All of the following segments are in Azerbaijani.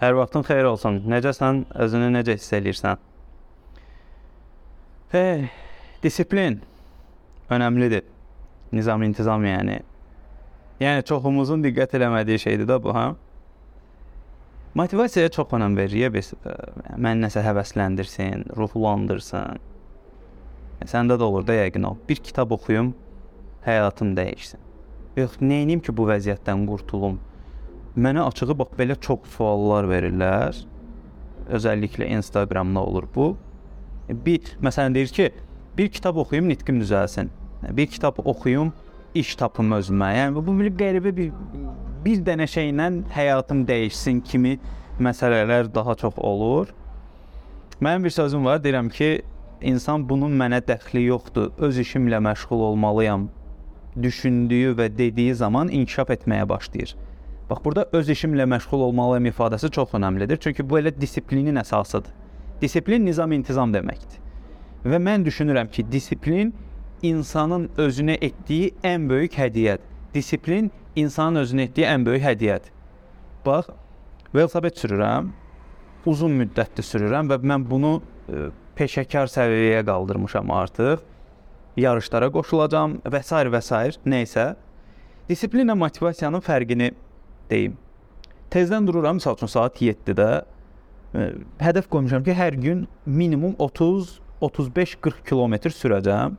Hər vaxtın xeyir olsun. Necəsən? Özünü necə hiss eləyirsən? Hey, disiplin önəmlidir. Nizam, intizam yəni. Yəni çoxumuzun diqqət eləmədiyi şeydir də bu, ha? Motivasiyaya çox önəm veririk biz. Mən nəsə həvəsləndirsin, ruhlandırsın. Səndə də olur da yəqin o. Bir kitab oxuyum, həyatım dəyişsin. Yox, nə edim ki, bu vəziyyətdən qurtulum? Mənə açığı bax belə çox suallar verirlər. Özəlliklə Instagramda olur bu. Bir məsələn deyir ki, bir kitab oxuyum, nitqim düzəlsin. Bir kitab oxuyum, iş tapım özümə. Yəni bu bir qəribə bir bir dənə şeylə həyatım dəyişsin kimi məsələlər daha çox olur. Mənim bir sözüm var, deyirəm ki, insan bunun mənə dəxli yoxdur. Öz işimlə məşğul olmalıyam düşündüyü və dediyi zaman inkişaf etməyə başlayır. Bax burada öz işimlə məşğul olmalıyam ifadəsi çox əhəmilidir. Çünki bu elə disiplinin əsasıdır. Disiplin nizam-intizam deməkdir. Və mən düşünürəm ki, disiplin insanın özünə etdiyi ən böyük hədiyyədir. Disiplin insanın özünə etdiyi ən böyük hədiyyədir. Bax, velosiped sürürəm. Uzun müddətdir sürürəm və mən bunu e, peşəkar səviyyəyə qaldırmışam artıq. Yarışlara qoşulacam və s. və s. nəysə. Disiplinlə motivasiyanın fərqini deyim. Tezdən dururam, məsəl üçün saat 7-də ə, e, hədəf qoymuşam ki, hər gün minimum 30 35-40 kilometr sürəcəm.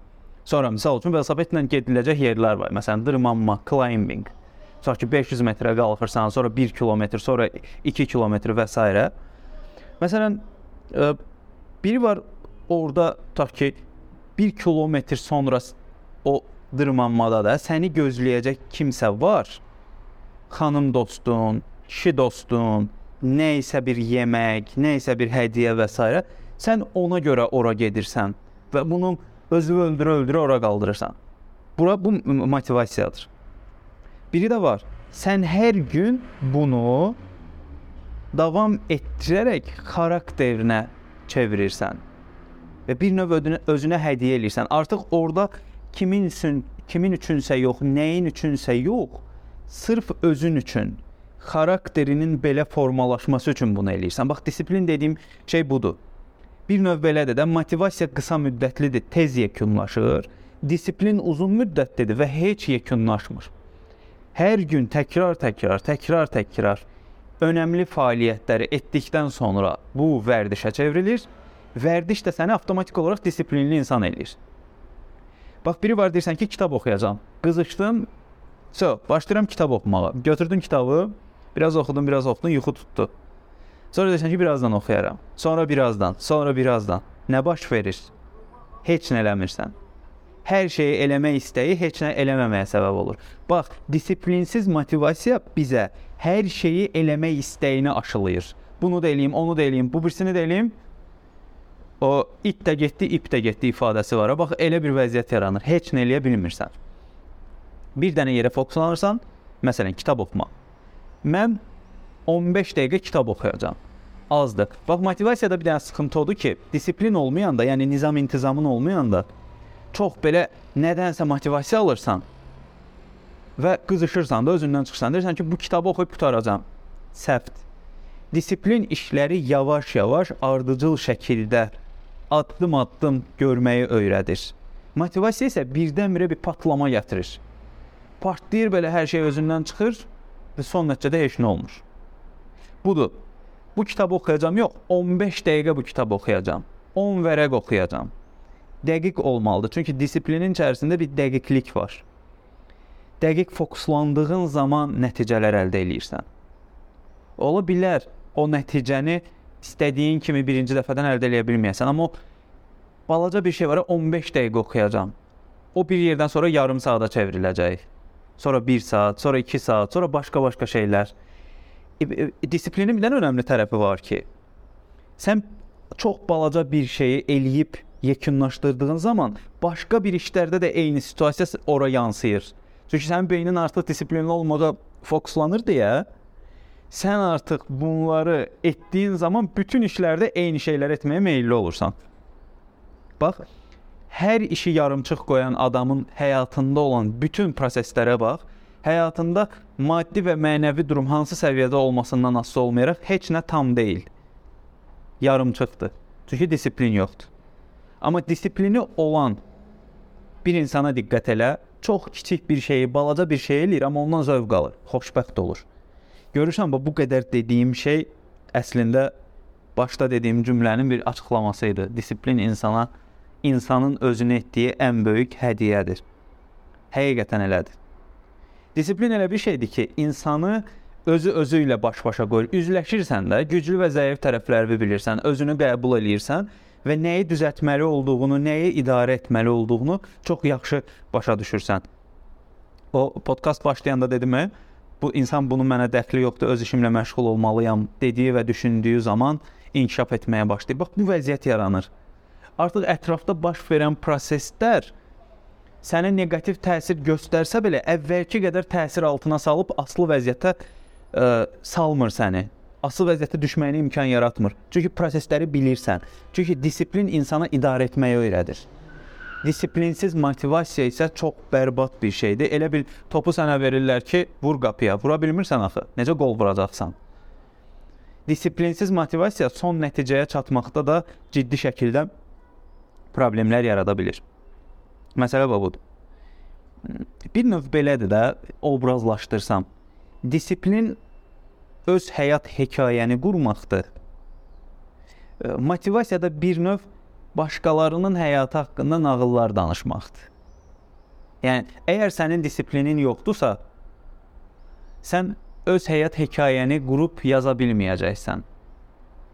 Sonra məsəl üçün velosipedlə gediləcək yerlər var. Məsələn, dırmanma, climbing. Məsəl ki, 500 metrə qalxırsan, sonra 1 kilometr, sonra 2 kilometr və s. Məsələn, ə, biri var orada tutaq ki, 1 kilometr sonra o dırmanmada da səni gözləyəcək kimsə var xanım dostun, kişi dostun, nə isə bir yemək, nə isə bir hədiyyə və s. sən ona görə ora gedirsən və bunu özü öldürə-öldürə ora qaldırırsan. Bura bu motivasiyadır. Biri də var. Sən hər gün bunu davam etdirərək xarakterinə çevirirsən və bir növ özünə hədiyyə eləyirsən. Artıq orada kimin üçün, kimin üçünsə yox, nəyin üçünsə yox, sırf özün üçün, xarakterinin belə formalaşması üçün bunu eləyirsən. Bax, disiplin dediyim şey budur. Bir növ belədir də, motivasiya qısa müddətlidir, tez yekunlaşır. Disiplin uzun müddətlidir və heç yekunlaşmır. Hər gün təkrar, təkrar, təkrar, təkrar önəmli fəaliyyətləri etdikdən sonra bu vərdişə çevrilir. Vərdiş də səni avtomatik olaraq disiplinli insan eləyir. Bax, biri var deyirsən ki, kitab oxuyacağam. Qızışdım, So, başlayıram kitab oxumağa. Götürdüm kitabı, biraz oxudum, biraz oxudum, yuxu tutdu. Sonra desən ki, birazdan oxuyaram. Sonra birazdan, sonra birazdan. Nə baş verir? Heç nə eləmirsən. Hər şeyi eləmək istəyi heç nə eləməməyə səbəb olur. Bax, disiplinsiz motivasiya bizə hər şeyi eləmək istəyini aşılayır. Bunu da eləyim, onu da eləyim, bu birisini də eləyim. O it də getdi, ip də getdi ifadəsi var. Bax, elə bir vəziyyət yaranır. Heç nə eləyə bilmirsən bir dənə yerə fokuslanırsan, məsələn, kitab oxumaq. Mən 15 dəqiqə kitab oxuyacağam. Azdır. Bax, motivasiyada bir dənə sıxıntı odur ki, disiplin olmayanda, yəni nizam intizamın olmayanda çox belə nədənsə motivasiya alırsan və qızışırsan da özündən çıxırsan. Deyirsən ki, bu kitabı oxuyub qutaracağam. Səhvdir. Disiplin işləri yavaş-yavaş, ardıcıl şəkildə addım-addım görməyi öyrədir. Motivasiya isə birdən-birə bir patlama gətirir partlayır belə hər şey özündən çıxır və son nəticədə heç nə olmur. Budur. Bu kitabı oxuyacağam, yox, 15 dəqiqə bu kitabı oxuyacağam. 10 vərəq oxuyacağam. Dəqiq olmalıdır. Çünki disiplinin içərisində bir dəqiqlik var. Dəqiq fokuslandığın zaman nəticələr əldə eləyirsən. Ola bilər o nəticəni istədiyin kimi birinci dəfədən əldə edə bilməyəsən, amma o balaca bir şey var, 15 dəqiqə oxuyacağam. O bir yerdən sonra yarım saata çevriləcək sonra 1 saat, sonra 2 saat, sonra başqa-başqa şeylər. E, e, disiplinin bir dənə önəmli tərəfi var ki, sən çox balaca bir şeyi eləyib yekunlaşdırdığın zaman başqa bir işlərdə də eyni situasiya ora yansıyır. Çünki sənin beynin artıq disiplinli olmağa fokuslanır deyə sən artıq bunları etdiyin zaman bütün işlərdə eyni şeylər etməyə meylli olursan. Bax, hər işi yarımçıq qoyan adamın həyatında olan bütün proseslərə bax həyatında maddi və mənəvi durum hansı səviyyədə olmasından asılı olmayaraq heç nə tam deyil. Yarımçıqdır. Çünki disiplin yoxdur. Amma disiplini olan bir insana diqqət elə, çox kiçik bir şeyi, balaca bir şey eləyir, amma ondan zövq alır, xoşbəxt olur. Görürsən bu qədər dediyim şey əslində başda dediyim cümlənin bir açıqlaması idi. Disiplin insana insanın özünə etdiyi ən böyük hədiyyədir. Həqiqətən elədir. Disiplin elə bir şeydir ki, insanı özü özü ilə baş-başa qoyur. Üzləşirsən də, güclü və zəif tərəflərini bilirsən, özünü qəbul eləyirsən və nəyi düzəltməli olduğunu, nəyi idarə etməli olduğunu çox yaxşı başa düşürsən. O podkast başlayanda dedimmi? Bu insan bunu mənə dəxli yoxdur, öz işimlə məşğul olmalıyam dediyi və düşündüyü zaman inkişaf etməyə başlayır. Bax bu vəziyyət yaranır. Artıq ətrafda baş verən proseslər sənə neqativ təsir göstərsə belə əvvəlki qədər təsir altına salıb aslı vəziyyətə ə, salmır səni. Asıl vəziyyətə düşməyinə imkan yaratmır. Çünki prosesləri bilirsən. Çünki disiplin insana idarə etməyi öyrədir. Disiplinsiz motivasiya isə çox bərbad bir şeydir. Elə bil topu sənə verirlər ki, vur qapıya. Vura bilmirsən axı. Necə qol vuracaqsan? Disiplinsiz motivasiya son nəticəyə çatmaqda da ciddi şəkildə problemlər yarada bilir. Məsələ budur. Bir növ belədir də obrazlaşdırsam. Disiplin öz həyat hekayəni qurmaqdır. Motivasiya da bir növ başqalarının həyatı haqqında nağıllar danışmaqdır. Yəni əgər sənin disiplinin yoxdursa, sən öz həyat hekayəni qurub yaza bilməyəcəksən.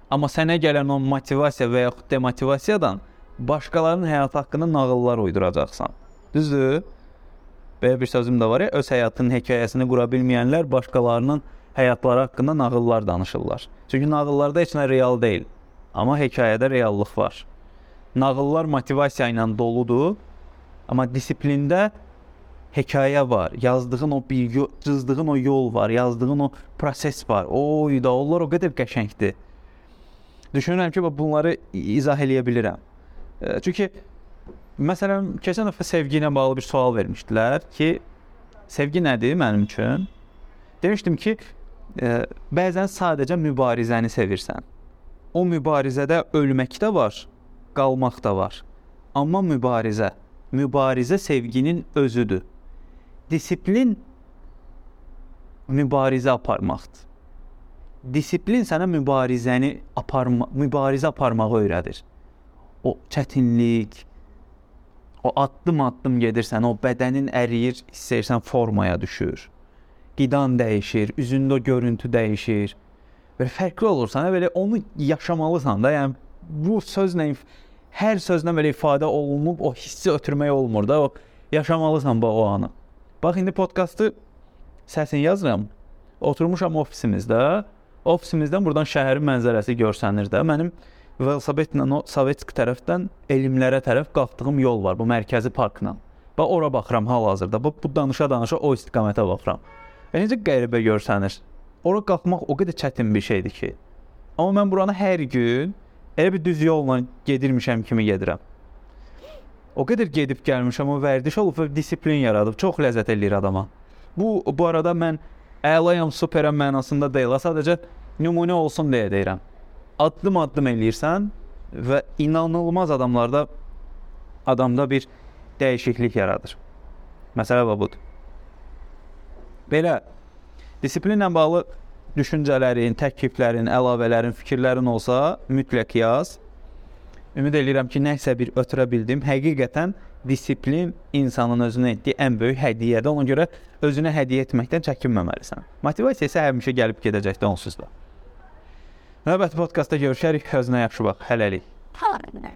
Amma sənə gələn o motivasiya və yaxud demotivasiyadan başqalarının həyatı haqqında nağıllar uyduracaqsan. Düzdür? Belə bir sözüm də var ya, öz həyatının hekayəsini qura bilməyənlər başqalarının həyatları haqqında nağıllar danışırlar. Çünki nağıllarda heç nə real deyil. Amma hekayədə reallıq var. Nağıllar motivasiya ilə doludur, amma disiplində hekayə var. Yazdığın o bilgi, cızdığın o yol var, yazdığın o proses var. Oy da onlar o qədər qəşəngdir. Düşünürəm ki, bunları izah eləyə bilirəm. Çünki məsələn, keçən dəfə sevgi ilə bağlı bir sual vermişdilər ki, sevgi nədir mənim üçün? Demişdim ki, ə, bəzən sadəcə mübarizəni sevirsən. O mübarizədə ölmək də var, qalmaq da var. Amma mübarizə, mübarizə sevginin özüdür. Disiplin mübarizə aparmaqdır. Disiplin sənə mübarizəni aparma, mübarizə aparmağı öyrədir o çətinlik, o addım-addım gedirsən, o bədənin əriyir, hiss edirsən formaya düşür. Qidan dəyişir, üzündə o görüntü dəyişir. Və fərqli olursan, belə onu yaşamalısan da. Yəni bu sözlə hər sözlə belə ifadə olunub o hissi ötürmək olmur da. O yaşamalısan bu o anı. Bax indi podkastı səsini yazıram. Oturmuşam ofisimizdə. Ofisimizdən buradan şəhərin mənzərəsi görsənir də. Mənim velosipedlə o Sovetsk tərəfdən elmlərə tərəf qalxdığım yol var, bu mərkəzi parkla. Və ora baxıram hal-hazırda. Bu, bu danışa-danışa o istiqamətə baxıram. Və necə qəribə görsənir. Ora qalxmaq o qədər çətin bir şeydir ki. Amma mən buranı hər gün elə bir düz yolla gedirmişəm kimi gedirəm. O qədər gedib gəlmişəm, o vərdiş olub və disiplin yaradıb. Çox ləzzət eləyir adama. Bu bu arada mən əlayam, superəm mənasında deyil, sadəcə nümunə olsun deyə deyirəm addım-addım eləyirsən və inanılmaz adamlarda adamda bir dəyişiklik yaradır. Məsələ budur. Belə disiplinlə bağlı düşüncələrin, təkliflərin, əlavələrin, fikirlərin olsa, mütləq yaz. Ümid eləyirəm ki, nəsə bir ötürə bildim. Həqiqətən disiplin insanın özünə etdiyi ən böyük hədiyyədir. Ona görə özünə hədiyyə etməkdən çəkinməməlisən. Motivasiya isə həmişə gəlib gedəcəkdir onsuz da. Növbəti podkastda görüşərik. Özünə yaxşı bax. Hələlik.